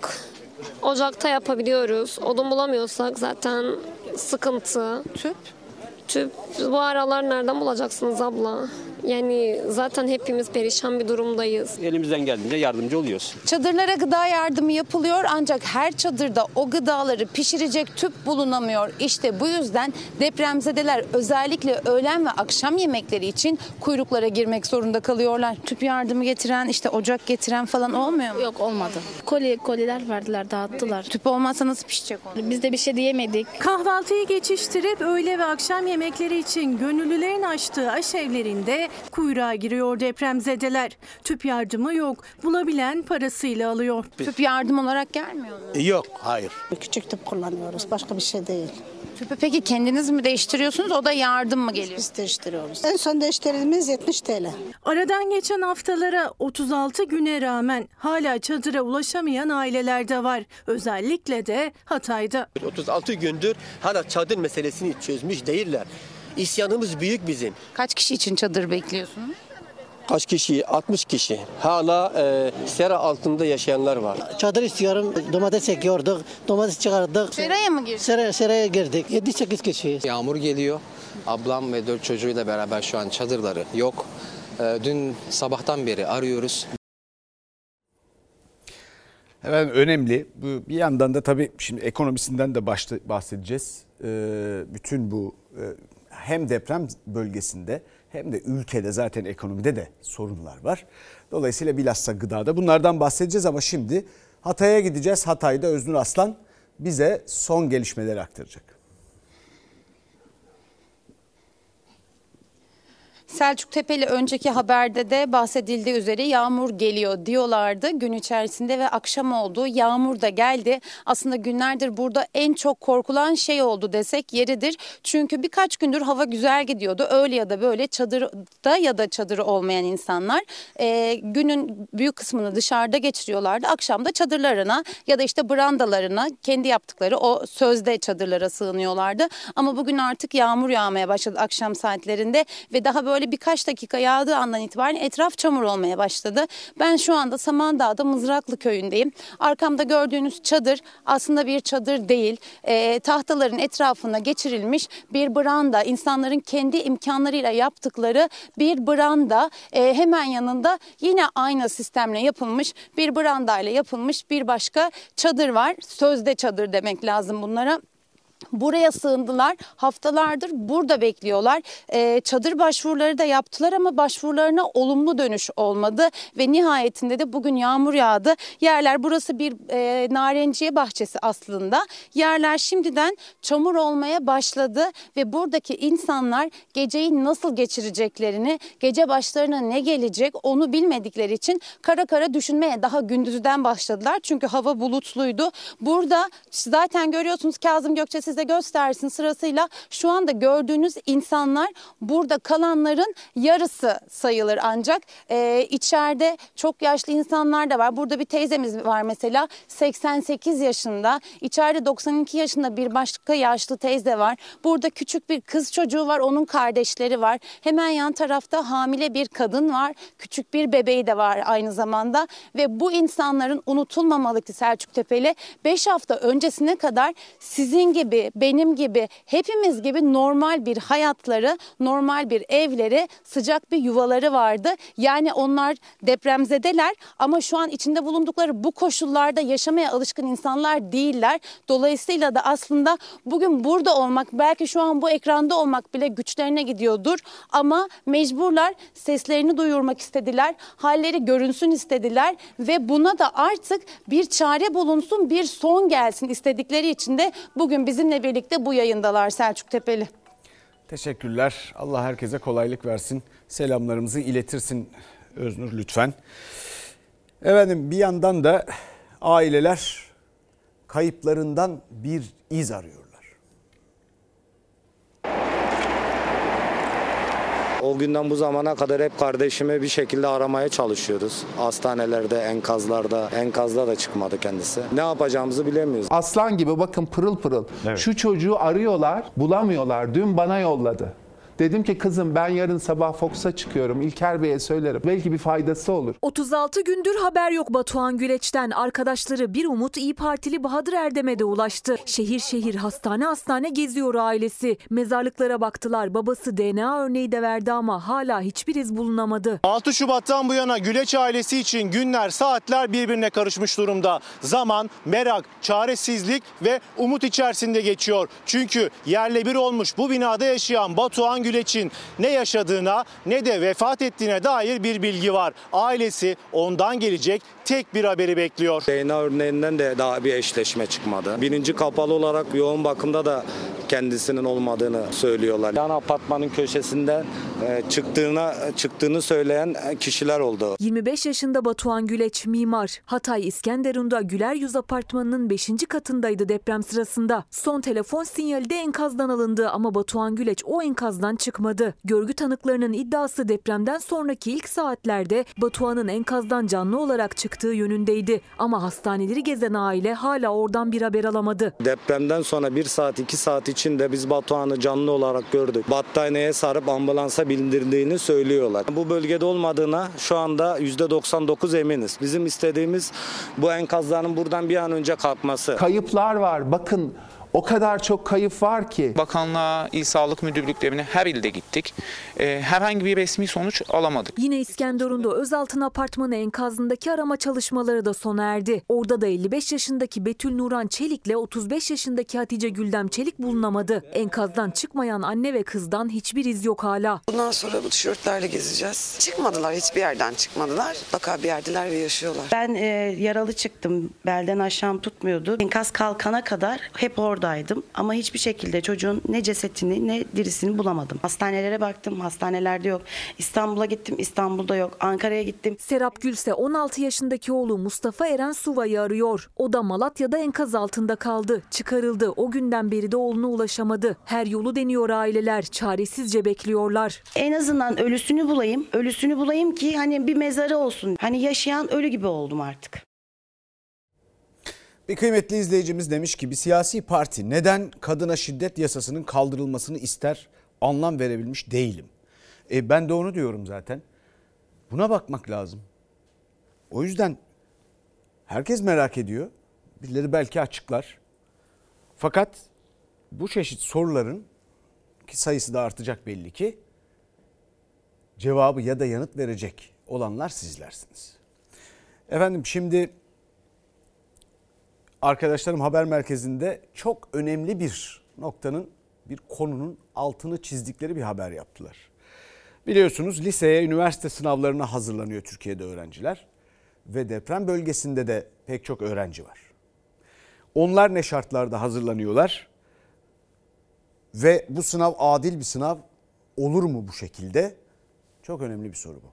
ocakta yapabiliyoruz. Odun bulamıyorsak zaten sıkıntı. Tüp? Tüp. Bu aralar nereden bulacaksınız abla? Yani zaten hepimiz perişan bir durumdayız. Elimizden geldiğince yardımcı oluyoruz. Çadırlara gıda yardımı yapılıyor ancak her çadırda o gıdaları pişirecek tüp bulunamıyor. İşte bu yüzden depremzedeler özellikle öğlen ve akşam yemekleri için kuyruklara girmek zorunda kalıyorlar. Tüp yardımı getiren işte ocak getiren falan olmuyor mu? Yok olmadı. Koli, koliler verdiler, dağıttılar. Tüp olmazsa nasıl pişecek onu? Biz de bir şey diyemedik. Kahvaltıyı geçiştirip öğle ve akşam yemekleri için gönüllülerin açtığı aşevlerinde kuyruğa giriyor depremzedeler. Tüp yardımı yok. Bulabilen parasıyla alıyor. Tüp yardım olarak gelmiyor mu? Yok, hayır. Küçük tüp kullanıyoruz. Başka bir şey değil. Tüpü peki kendiniz mi değiştiriyorsunuz? O da yardım mı geliyor? Biz değiştiriyoruz. En son değiştirdiğimiz 70 TL. Aradan geçen haftalara 36 güne rağmen hala çadıra ulaşamayan aileler de var. Özellikle de Hatay'da. 36 gündür hala çadır meselesini çözmüş değiller. İsyanımız büyük bizim. Kaç kişi için çadır bekliyorsunuz? Kaç kişi? 60 kişi. Hala e, sera altında yaşayanlar var. Çadır istiyorum. Domates ekiyorduk. Domates çıkardık. Seraya mı girdiniz? Seraya, seraya girdik. 7-8 kişiyiz. Yağmur geliyor. Ablam ve dört çocuğuyla beraber şu an çadırları yok. Ee, Dün sabahtan beri arıyoruz. Evet önemli. Bu bir yandan da tabii şimdi ekonomisinden de başta bahsedeceğiz. Ee, bütün bu e, hem deprem bölgesinde hem de ülkede zaten ekonomide de sorunlar var. Dolayısıyla bilhassa gıdada bunlardan bahsedeceğiz ama şimdi Hatay'a gideceğiz. Hatay'da Öznur Aslan bize son gelişmeleri aktaracak. Selçuk Tepeli önceki haberde de bahsedildiği üzere yağmur geliyor diyorlardı. Gün içerisinde ve akşam oldu. Yağmur da geldi. Aslında günlerdir burada en çok korkulan şey oldu desek yeridir. Çünkü birkaç gündür hava güzel gidiyordu. Öyle ya da böyle çadırda ya da çadırı olmayan insanlar e, günün büyük kısmını dışarıda geçiriyorlardı. Akşam da çadırlarına ya da işte brandalarına kendi yaptıkları o sözde çadırlara sığınıyorlardı. Ama bugün artık yağmur yağmaya başladı akşam saatlerinde ve daha böyle birkaç dakika yağdığı andan itibaren etraf çamur olmaya başladı. Ben şu anda Samandağ'da Mızraklı köyündeyim. Arkamda gördüğünüz çadır aslında bir çadır değil. E, tahtaların etrafına geçirilmiş bir branda. insanların kendi imkanlarıyla yaptıkları bir branda. E, hemen yanında yine aynı sistemle yapılmış bir brandayla yapılmış bir başka çadır var. Sözde çadır demek lazım bunlara. Buraya sığındılar. Haftalardır burada bekliyorlar. Ee, çadır başvuruları da yaptılar ama başvurularına olumlu dönüş olmadı ve nihayetinde de bugün yağmur yağdı. Yerler burası bir e, narenciye bahçesi aslında. Yerler şimdiden çamur olmaya başladı ve buradaki insanlar geceyi nasıl geçireceklerini, gece başlarına ne gelecek onu bilmedikleri için kara kara düşünmeye daha gündüzden başladılar. Çünkü hava bulutluydu. Burada zaten görüyorsunuz Kazım Gökçe size göstersin sırasıyla şu anda gördüğünüz insanlar burada kalanların yarısı sayılır ancak e, içeride çok yaşlı insanlar da var. Burada bir teyzemiz var mesela 88 yaşında içeride 92 yaşında bir başka yaşlı teyze var. Burada küçük bir kız çocuğu var onun kardeşleri var. Hemen yan tarafta hamile bir kadın var. Küçük bir bebeği de var aynı zamanda ve bu insanların unutulmamalıktı Selçuk Tepeli. 5 hafta öncesine kadar sizin gibi benim gibi hepimiz gibi normal bir hayatları, normal bir evleri, sıcak bir yuvaları vardı. Yani onlar depremzedeler ama şu an içinde bulundukları bu koşullarda yaşamaya alışkın insanlar değiller. Dolayısıyla da aslında bugün burada olmak, belki şu an bu ekranda olmak bile güçlerine gidiyordur ama mecburlar seslerini duyurmak istediler, halleri görünsün istediler ve buna da artık bir çare bulunsun, bir son gelsin istedikleri için de bugün bizimle birlikte bu yayındalar Selçuk Tepeli. Teşekkürler. Allah herkese kolaylık versin. Selamlarımızı iletirsin Öznur lütfen. Efendim bir yandan da aileler kayıplarından bir iz arıyorlar. O günden bu zamana kadar hep kardeşimi bir şekilde aramaya çalışıyoruz. Hastanelerde, enkazlarda, enkazda da çıkmadı kendisi. Ne yapacağımızı bilemiyoruz. Aslan gibi bakın pırıl pırıl. Şu çocuğu arıyorlar, bulamıyorlar. Dün bana yolladı. Dedim ki kızım ben yarın sabah Fox'a çıkıyorum. İlker Bey'e söylerim. Belki bir faydası olur. 36 gündür haber yok Batuhan Güleç'ten. Arkadaşları bir umut İyi Partili Bahadır Erdem'e de ulaştı. Şehir şehir hastane hastane geziyor ailesi. Mezarlıklara baktılar. Babası DNA örneği de verdi ama hala hiçbir iz bulunamadı. 6 Şubat'tan bu yana Güleç ailesi için günler, saatler birbirine karışmış durumda. Zaman, merak, çaresizlik ve umut içerisinde geçiyor. Çünkü yerle bir olmuş bu binada yaşayan Batuhan Güleç'in ne yaşadığına ne de vefat ettiğine dair bir bilgi var. Ailesi ondan gelecek tek bir haberi bekliyor. DNA örneğinden de daha bir eşleşme çıkmadı. Birinci kapalı olarak yoğun bakımda da kendisinin olmadığını söylüyorlar. Yan apartmanın köşesinden e, çıktığına çıktığını söyleyen kişiler oldu. 25 yaşında Batuhan Güleç mimar. Hatay İskenderun'da Güler Yüz Apartmanı'nın 5. katındaydı deprem sırasında. Son telefon sinyali de enkazdan alındı ama Batuhan Güleç o enkazdan çıkmadı. Görgü tanıklarının iddiası depremden sonraki ilk saatlerde Batuhan'ın enkazdan canlı olarak çıktığı yönündeydi. Ama hastaneleri gezen aile hala oradan bir haber alamadı. Depremden sonra bir saat iki saat içinde biz Batuhan'ı canlı olarak gördük. Battaniyeye sarıp ambulansa bindirdiğini söylüyorlar. Bu bölgede olmadığına şu anda %99 eminiz. Bizim istediğimiz bu enkazların buradan bir an önce kalkması. Kayıplar var. Bakın O kadar çok kayıp var ki. Bakanlığa, il sağlık müdürlüklerine her ilde gittik. Ee, herhangi bir resmi sonuç alamadık. Yine İskenderun'da Özaltın Apartmanı enkazındaki arama çalışmaları da sona erdi. Orada da 55 yaşındaki Betül Nuran Çelik'le 35 yaşındaki Hatice Güldem Çelik bulunamadı. Enkazdan çıkmayan anne ve kızdan hiçbir iz yok hala. Bundan sonra bu tişörtlerle gezeceğiz. Çıkmadılar, hiçbir yerden çıkmadılar. Baka bir yerdeler ve yaşıyorlar. Ben e, yaralı çıktım. Belden aşağım tutmuyordu. Enkaz kalkana kadar hep oradaydım. Ama hiçbir şekilde çocuğun ne cesetini ne dirisini bulamadım. Hastanelere baktım, hastanelerde yok. İstanbul'a gittim, İstanbul'da yok. Ankara'ya gittim. Serap Gülse 16 yaşındaki oğlu Mustafa Eren Suva'yı arıyor. O da Malatya'da enkaz altında kaldı. Çıkarıldı. O günden beri de oğluna ulaşamadı. Her yolu deniyor aileler. Çaresizce bekliyorlar. En azından ölüsünü bulayım. Ölüsünü bulayım ki hani bir mezarı olsun. Hani yaşayan ölü gibi oldum artık. Bir kıymetli izleyicimiz demiş ki bir siyasi parti neden kadına şiddet yasasının kaldırılmasını ister anlam verebilmiş değilim. E ben de onu diyorum zaten. Buna bakmak lazım. O yüzden herkes merak ediyor. Birileri belki açıklar. Fakat bu çeşit soruların ki sayısı da artacak belli ki cevabı ya da yanıt verecek olanlar sizlersiniz. Efendim şimdi arkadaşlarım haber merkezinde çok önemli bir noktanın bir konunun altını çizdikleri bir haber yaptılar. Biliyorsunuz liseye, üniversite sınavlarına hazırlanıyor Türkiye'de öğrenciler ve deprem bölgesinde de pek çok öğrenci var. Onlar ne şartlarda hazırlanıyorlar? Ve bu sınav adil bir sınav olur mu bu şekilde? Çok önemli bir soru bu.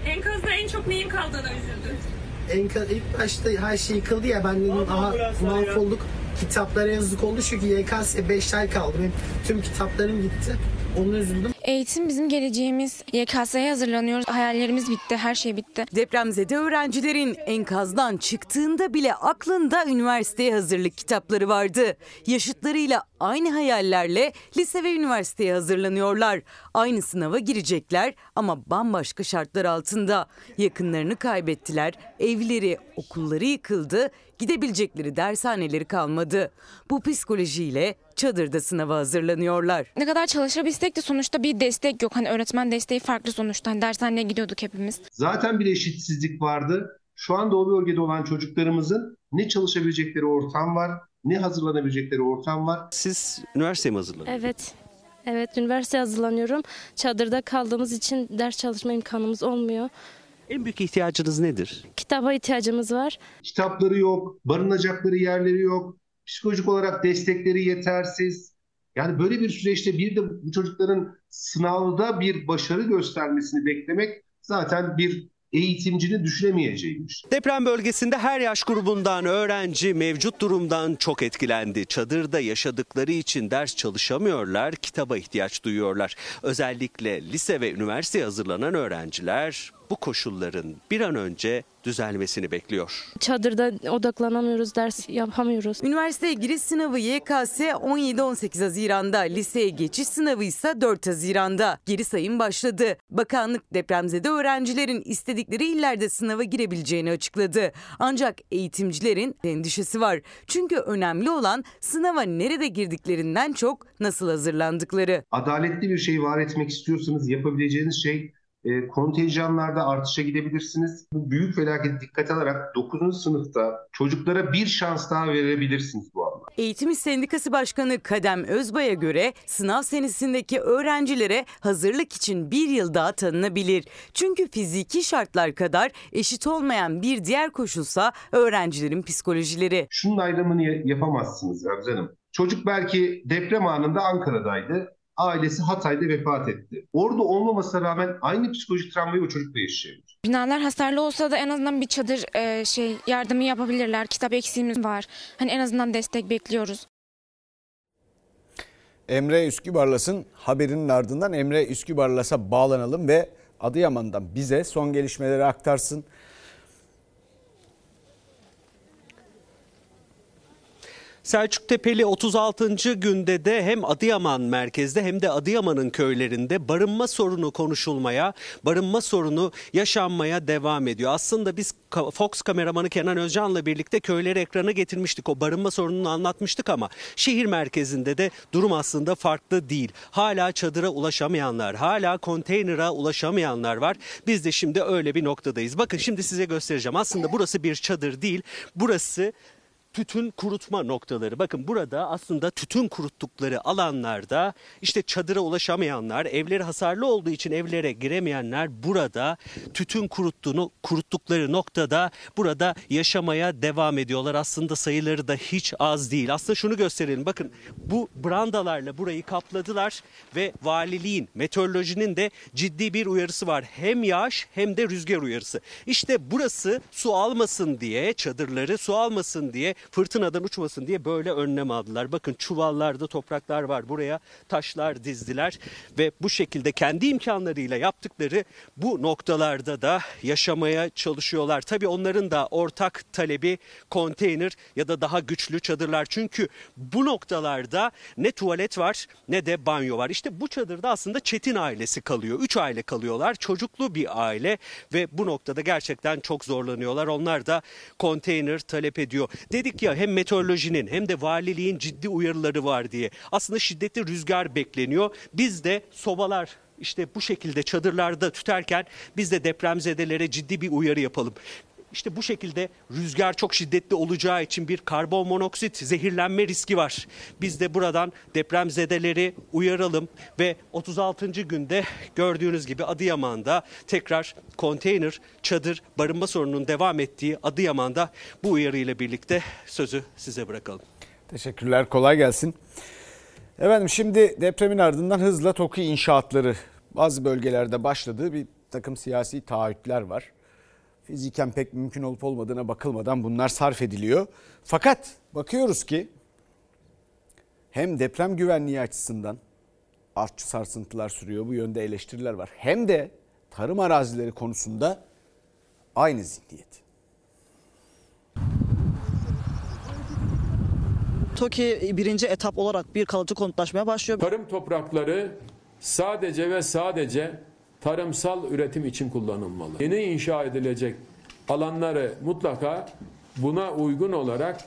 Enkazda en çok neyin kaldığına üzüldün? Enkaz ilk başta her şey yıkıldı ya ben dedim aha mahvolduk. Kitaplara yazık oldu çünkü YKS 5 ay kaldı. Benim tüm kitaplarım gitti. Onu üzüldüm. Eğitim bizim geleceğimiz. YKS'ye hazırlanıyoruz. Hayallerimiz bitti. Her şey bitti. Depremzede öğrencilerin enkazdan çıktığında bile aklında üniversiteye hazırlık kitapları vardı. Yaşıtlarıyla aynı hayallerle lise ve üniversiteye hazırlanıyorlar. Aynı sınava girecekler ama bambaşka şartlar altında. Yakınlarını kaybettiler, evleri, okulları yıkıldı, gidebilecekleri dershaneleri kalmadı. Bu psikolojiyle çadırda sınava hazırlanıyorlar. Ne kadar çalışabilsek de sonuçta bir destek yok. Hani öğretmen desteği farklı sonuçta. Hani dershaneye gidiyorduk hepimiz. Zaten bir eşitsizlik vardı. Şu anda o bölgede olan çocuklarımızın ne çalışabilecekleri ortam var, ne hazırlanabilecekleri ortam var. Siz üniversiteye mi hazırlanıyorsunuz? Evet. Evet, üniversiteye hazırlanıyorum. Çadırda kaldığımız için ders çalışma imkanımız olmuyor. En büyük ihtiyacınız nedir? Kitaba ihtiyacımız var. Kitapları yok, barınacakları yerleri yok, psikolojik olarak destekleri yetersiz. Yani böyle bir süreçte bir de bu çocukların sınavda bir başarı göstermesini beklemek zaten bir eğitimcinin düşünemeyeceğiymiş. Deprem bölgesinde her yaş grubundan öğrenci mevcut durumdan çok etkilendi. Çadırda yaşadıkları için ders çalışamıyorlar, kitaba ihtiyaç duyuyorlar. Özellikle lise ve üniversiteye hazırlanan öğrenciler bu koşulların bir an önce düzelmesini bekliyor. Çadırda odaklanamıyoruz, ders yapamıyoruz. Üniversiteye giriş sınavı YKS 17-18 Haziran'da, liseye geçiş sınavı ise 4 Haziran'da. Geri sayım başladı. Bakanlık depremzede öğrencilerin istedikleri illerde sınava girebileceğini açıkladı. Ancak eğitimcilerin endişesi var. Çünkü önemli olan sınava nerede girdiklerinden çok nasıl hazırlandıkları. Adaletli bir şey var etmek istiyorsanız yapabileceğiniz şey e, kontenjanlarda artışa gidebilirsiniz. Bu büyük felaketi dikkate alarak 9. sınıfta çocuklara bir şans daha verebilirsiniz bu anda. Eğitim İş Sendikası Başkanı Kadem Özbay'a göre sınav senesindeki öğrencilere hazırlık için bir yıl daha tanınabilir. Çünkü fiziki şartlar kadar eşit olmayan bir diğer koşulsa öğrencilerin psikolojileri. Şunun ayrımını yapamazsınız Gamze Hanım. Çocuk belki deprem anında Ankara'daydı ailesi Hatay'da vefat etti. Orada olmamasına rağmen aynı psikolojik travmayı o çocuk da yaşayabilir. Binalar hasarlı olsa da en azından bir çadır e, şey yardımı yapabilirler. Kitap eksiğimiz var. Hani en azından destek bekliyoruz. Emre Üskübarlas'ın haberinin ardından Emre Üskübarlas'a bağlanalım ve Adıyaman'dan bize son gelişmeleri aktarsın. Selçuk Tepeli 36. günde de hem Adıyaman merkezde hem de Adıyaman'ın köylerinde barınma sorunu konuşulmaya, barınma sorunu yaşanmaya devam ediyor. Aslında biz Fox kameramanı Kenan Özcan'la birlikte köyleri ekrana getirmiştik. O barınma sorununu anlatmıştık ama şehir merkezinde de durum aslında farklı değil. Hala çadıra ulaşamayanlar, hala konteynera ulaşamayanlar var. Biz de şimdi öyle bir noktadayız. Bakın şimdi size göstereceğim. Aslında burası bir çadır değil. Burası tütün kurutma noktaları. Bakın burada aslında tütün kuruttukları alanlarda işte çadıra ulaşamayanlar, evleri hasarlı olduğu için evlere giremeyenler burada tütün kuruttuğunu kuruttukları noktada burada yaşamaya devam ediyorlar. Aslında sayıları da hiç az değil. Aslında şunu gösterelim. Bakın bu brandalarla burayı kapladılar ve valiliğin, meteorolojinin de ciddi bir uyarısı var. Hem yağış hem de rüzgar uyarısı. İşte burası su almasın diye, çadırları su almasın diye, fırtınadan uçmasın diye böyle önlem aldılar. Bakın çuvallarda topraklar var. Buraya taşlar dizdiler ve bu şekilde kendi imkanlarıyla yaptıkları bu noktalarda da yaşamaya çalışıyorlar. Tabii onların da ortak talebi konteyner ya da daha güçlü çadırlar. Çünkü bu noktalarda ne tuvalet var ne de banyo var. İşte bu çadırda aslında Çetin ailesi kalıyor. Üç aile kalıyorlar. Çocuklu bir aile ve bu noktada gerçekten çok zorlanıyorlar. Onlar da konteyner talep ediyor. Dedik ya hem meteorolojinin hem de valiliğin ciddi uyarıları var diye. Aslında şiddetli rüzgar bekleniyor. Biz de sobalar işte bu şekilde çadırlarda tüterken biz de depremzedelere ciddi bir uyarı yapalım. İşte bu şekilde rüzgar çok şiddetli olacağı için bir karbon monoksit zehirlenme riski var. Biz de buradan depremzedeleri uyaralım ve 36. günde gördüğünüz gibi Adıyaman'da tekrar konteyner, çadır, barınma sorununun devam ettiği Adıyaman'da bu uyarıyla birlikte sözü size bırakalım. Teşekkürler kolay gelsin. Efendim şimdi depremin ardından hızla TOKİ inşaatları bazı bölgelerde başladığı bir takım siyasi taahhütler var. Fiziken pek mümkün olup olmadığına bakılmadan bunlar sarf ediliyor. Fakat bakıyoruz ki hem deprem güvenliği açısından artçı sarsıntılar sürüyor. Bu yönde eleştiriler var. Hem de tarım arazileri konusunda aynı zihniyet. TOKİ birinci etap olarak bir kalıcı konutlaşmaya başlıyor. Tarım toprakları sadece ve sadece tarımsal üretim için kullanılmalı. Yeni inşa edilecek alanları mutlaka buna uygun olarak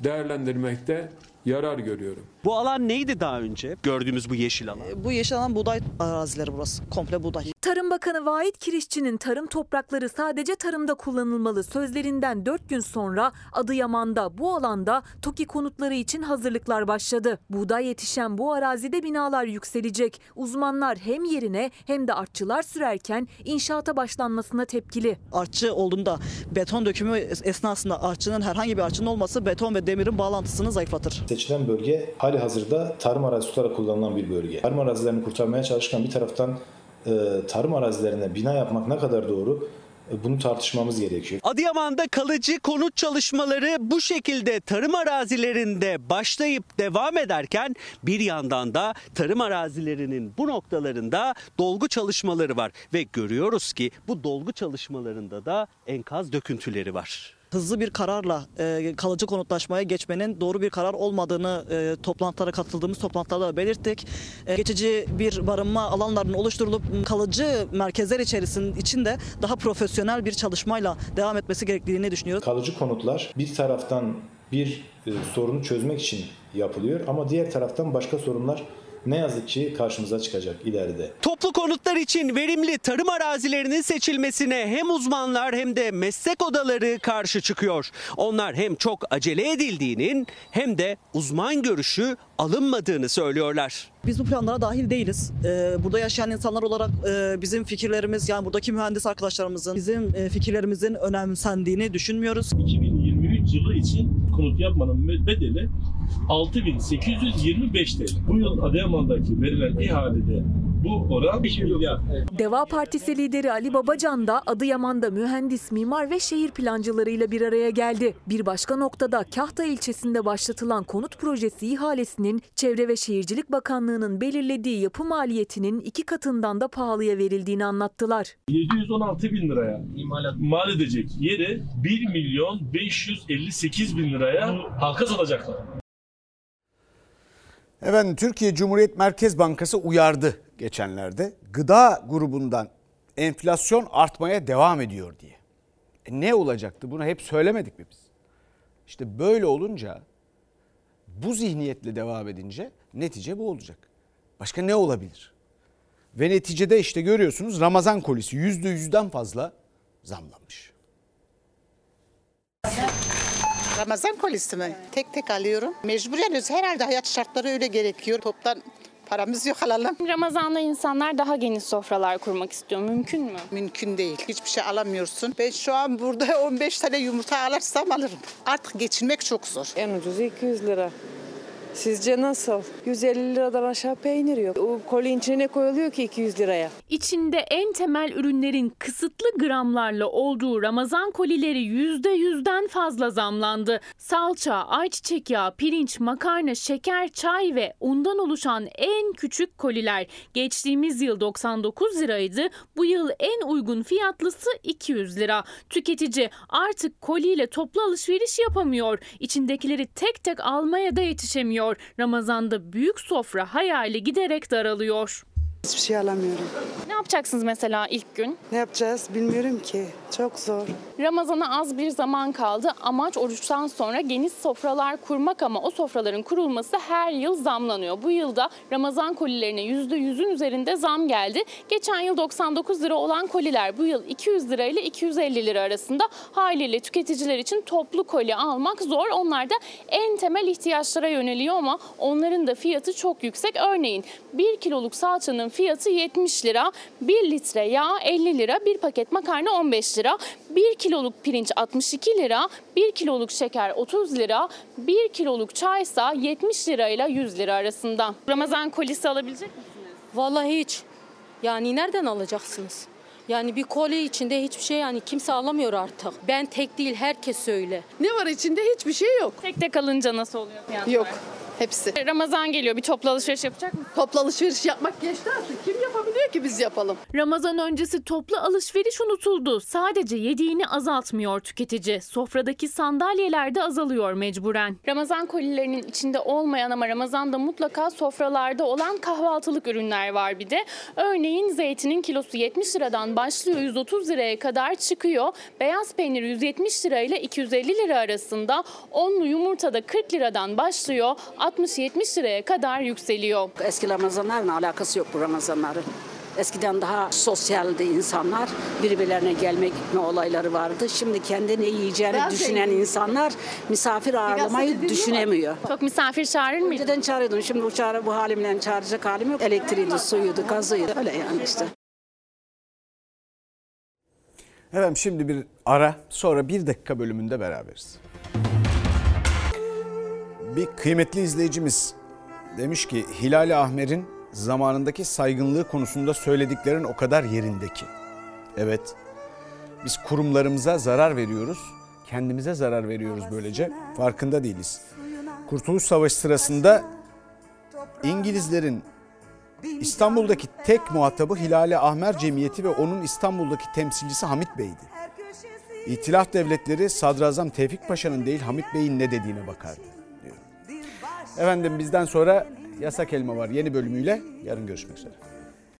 değerlendirmekte yarar görüyorum. Bu alan neydi daha önce? Gördüğümüz bu yeşil alan. Bu yeşil alan buğday arazileri burası. Komple buğday. Tarım Bakanı Vahit Kirişçi'nin tarım toprakları sadece tarımda kullanılmalı sözlerinden 4 gün sonra Adıyaman'da bu alanda TOKİ konutları için hazırlıklar başladı. Buğday yetişen bu arazide binalar yükselecek. Uzmanlar hem yerine hem de artçılar sürerken inşaata başlanmasına tepkili. Artçı olduğunda beton dökümü esnasında artçının herhangi bir artçının olması beton ve demirin bağlantısını zayıflatır. Seçilen bölge hali hazırda tarım arazisi olarak kullanılan bir bölge. Tarım arazilerini kurtarmaya çalışırken bir taraftan e, tarım arazilerine bina yapmak ne kadar doğru e, bunu tartışmamız gerekiyor. Adıyaman'da kalıcı konut çalışmaları bu şekilde tarım arazilerinde başlayıp devam ederken bir yandan da tarım arazilerinin bu noktalarında dolgu çalışmaları var ve görüyoruz ki bu dolgu çalışmalarında da enkaz döküntüleri var. Hızlı bir kararla e, kalıcı konutlaşmaya geçmenin doğru bir karar olmadığını e, toplantılara katıldığımız toplantılarda belirttik. E, geçici bir barınma alanlarının oluşturulup kalıcı merkezler içerisinde içinde daha profesyonel bir çalışmayla devam etmesi gerektiğini düşünüyoruz. Kalıcı konutlar bir taraftan bir e, sorunu çözmek için yapılıyor ama diğer taraftan başka sorunlar ne yazık ki karşımıza çıkacak ileride. Toplu konutlar için verimli tarım arazilerinin seçilmesine hem uzmanlar hem de meslek odaları karşı çıkıyor. Onlar hem çok acele edildiğinin hem de uzman görüşü alınmadığını söylüyorlar. Biz bu planlara dahil değiliz. Ee, burada yaşayan insanlar olarak e, bizim fikirlerimiz yani buradaki mühendis arkadaşlarımızın bizim e, fikirlerimizin önemsendiğini düşünmüyoruz. 2023 yılı için konut yapmanın bedeli 6825 TL. Bu yıl Adıyaman'daki verilen ihalede bu oran 2 milyar. Deva Partisi lideri Ali Babacan da Adıyaman'da mühendis, mimar ve şehir plancılarıyla bir araya geldi. Bir başka noktada Kahta ilçesinde başlatılan konut projesi ihalesinin Çevre ve Şehircilik Bakanlığı'nın belirlediği yapı maliyetinin iki katından da pahalıya verildiğini anlattılar. 716 bin liraya mal edecek yeri 1 milyon 558 bin liraya halka satacaklar. Efendim Türkiye Cumhuriyet Merkez Bankası uyardı geçenlerde. Gıda grubundan enflasyon artmaya devam ediyor diye. E ne olacaktı? Bunu hep söylemedik mi biz? İşte böyle olunca bu zihniyetle devam edince netice bu olacak. Başka ne olabilir? Ve neticede işte görüyorsunuz Ramazan kolisi yüzde yüzden fazla zamlanmış. Ramazan kolisi mi? Tek tek alıyorum. Mecburen herhalde hayat şartları öyle gerekiyor. Toptan paramız yok alalım. Ramazan'da insanlar daha geniş sofralar kurmak istiyor. Mümkün mü? Mümkün değil. Hiçbir şey alamıyorsun. Ben şu an burada <laughs> 15 tane yumurta alırsam alırım. Artık geçinmek çok zor. En ucuzu 200 lira. Sizce nasıl? 150 liradan aşağı peynir yok. O kolinin içine ne koyuluyor ki 200 liraya? İçinde en temel ürünlerin kısıtlı gramlarla olduğu Ramazan kolileri %100'den fazla zamlandı. Salça, ayçiçek yağı, pirinç, makarna, şeker, çay ve undan oluşan en küçük koliler geçtiğimiz yıl 99 liraydı. Bu yıl en uygun fiyatlısı 200 lira. Tüketici artık koliyle toplu alışveriş yapamıyor. İçindekileri tek tek almaya da yetişemiyor. Ramazan'da büyük sofra hayali giderek daralıyor. Hiçbir şey alamıyorum. Ne yapacaksınız mesela ilk gün? Ne yapacağız bilmiyorum ki. Çok zor. Ramazana az bir zaman kaldı. Amaç oruçtan sonra geniş sofralar kurmak ama o sofraların kurulması her yıl zamlanıyor. Bu yılda Ramazan kolilerine %100'ün üzerinde zam geldi. Geçen yıl 99 lira olan koliler bu yıl 200 lira ile 250 lira arasında. Haliyle tüketiciler için toplu koli almak zor. Onlar da en temel ihtiyaçlara yöneliyor ama onların da fiyatı çok yüksek. Örneğin 1 kiloluk salçanın fiyatı 70 lira, 1 litre yağ 50 lira, bir paket makarna 15 lira, 1 kiloluk pirinç 62 lira, 1 kiloluk şeker 30 lira, 1 kiloluk çaysa 70 lira ile 100 lira arasında. Ramazan kolisi alabilecek misiniz? Vallahi hiç. Yani nereden alacaksınız? Yani bir koli içinde hiçbir şey yani kimse alamıyor artık. Ben tek değil herkes öyle. Ne var içinde? Hiçbir şey yok. Tek tek alınca nasıl oluyor fiyatlar? Yok. Hepsi. Ramazan geliyor. Bir toplu alışveriş yapacak mısınız? Toplu alışveriş yapmak geçti artık. Kim yapabiliyor ki biz yapalım? Ramazan öncesi toplu alışveriş unutuldu. Sadece yediğini azaltmıyor tüketici. Sofradaki sandalyeler de azalıyor mecburen. Ramazan kolilerinin içinde olmayan ama Ramazan'da mutlaka sofralarda olan kahvaltılık ürünler var bir de. Örneğin zeytinin kilosu 70 liradan başlıyor 130 liraya kadar çıkıyor. Beyaz peynir 170 lira ile 250 lira arasında. Onlu yumurta da 40 liradan başlıyor 60-70 liraya kadar yükseliyor. Eski Ramazanlarla alakası yok bu Ramazanların. Eskiden daha sosyaldi insanlar. Birbirlerine gelme gitme olayları vardı. Şimdi kendi ne yiyeceğini Ben düşünen sevdim. insanlar misafir ağırlamayı düşünemiyor. Çok misafir çağırır mıydı? Önceden çağırıyordum. Şimdi bu, çağrı, bu halimle çağıracak halim yok. Elektriğiydi, suyuydu, gazıydı. Öyle yani işte. Efendim şimdi bir ara sonra bir dakika bölümünde beraberiz. Bir kıymetli izleyicimiz demiş ki Hilal Ahmer'in zamanındaki saygınlığı konusunda söylediklerin o kadar yerindeki. Evet biz kurumlarımıza zarar veriyoruz, kendimize zarar veriyoruz böylece farkında değiliz. Kurtuluş Savaşı sırasında İngilizlerin İstanbul'daki tek muhatabı Hilali Ahmer Cemiyeti ve onun İstanbul'daki temsilcisi Hamit Bey'di. İtilaf devletleri Sadrazam Tevfik Paşa'nın değil Hamit Bey'in ne dediğine bakardı. Efendim bizden sonra Yasak Elma var yeni bölümüyle yarın görüşmek üzere.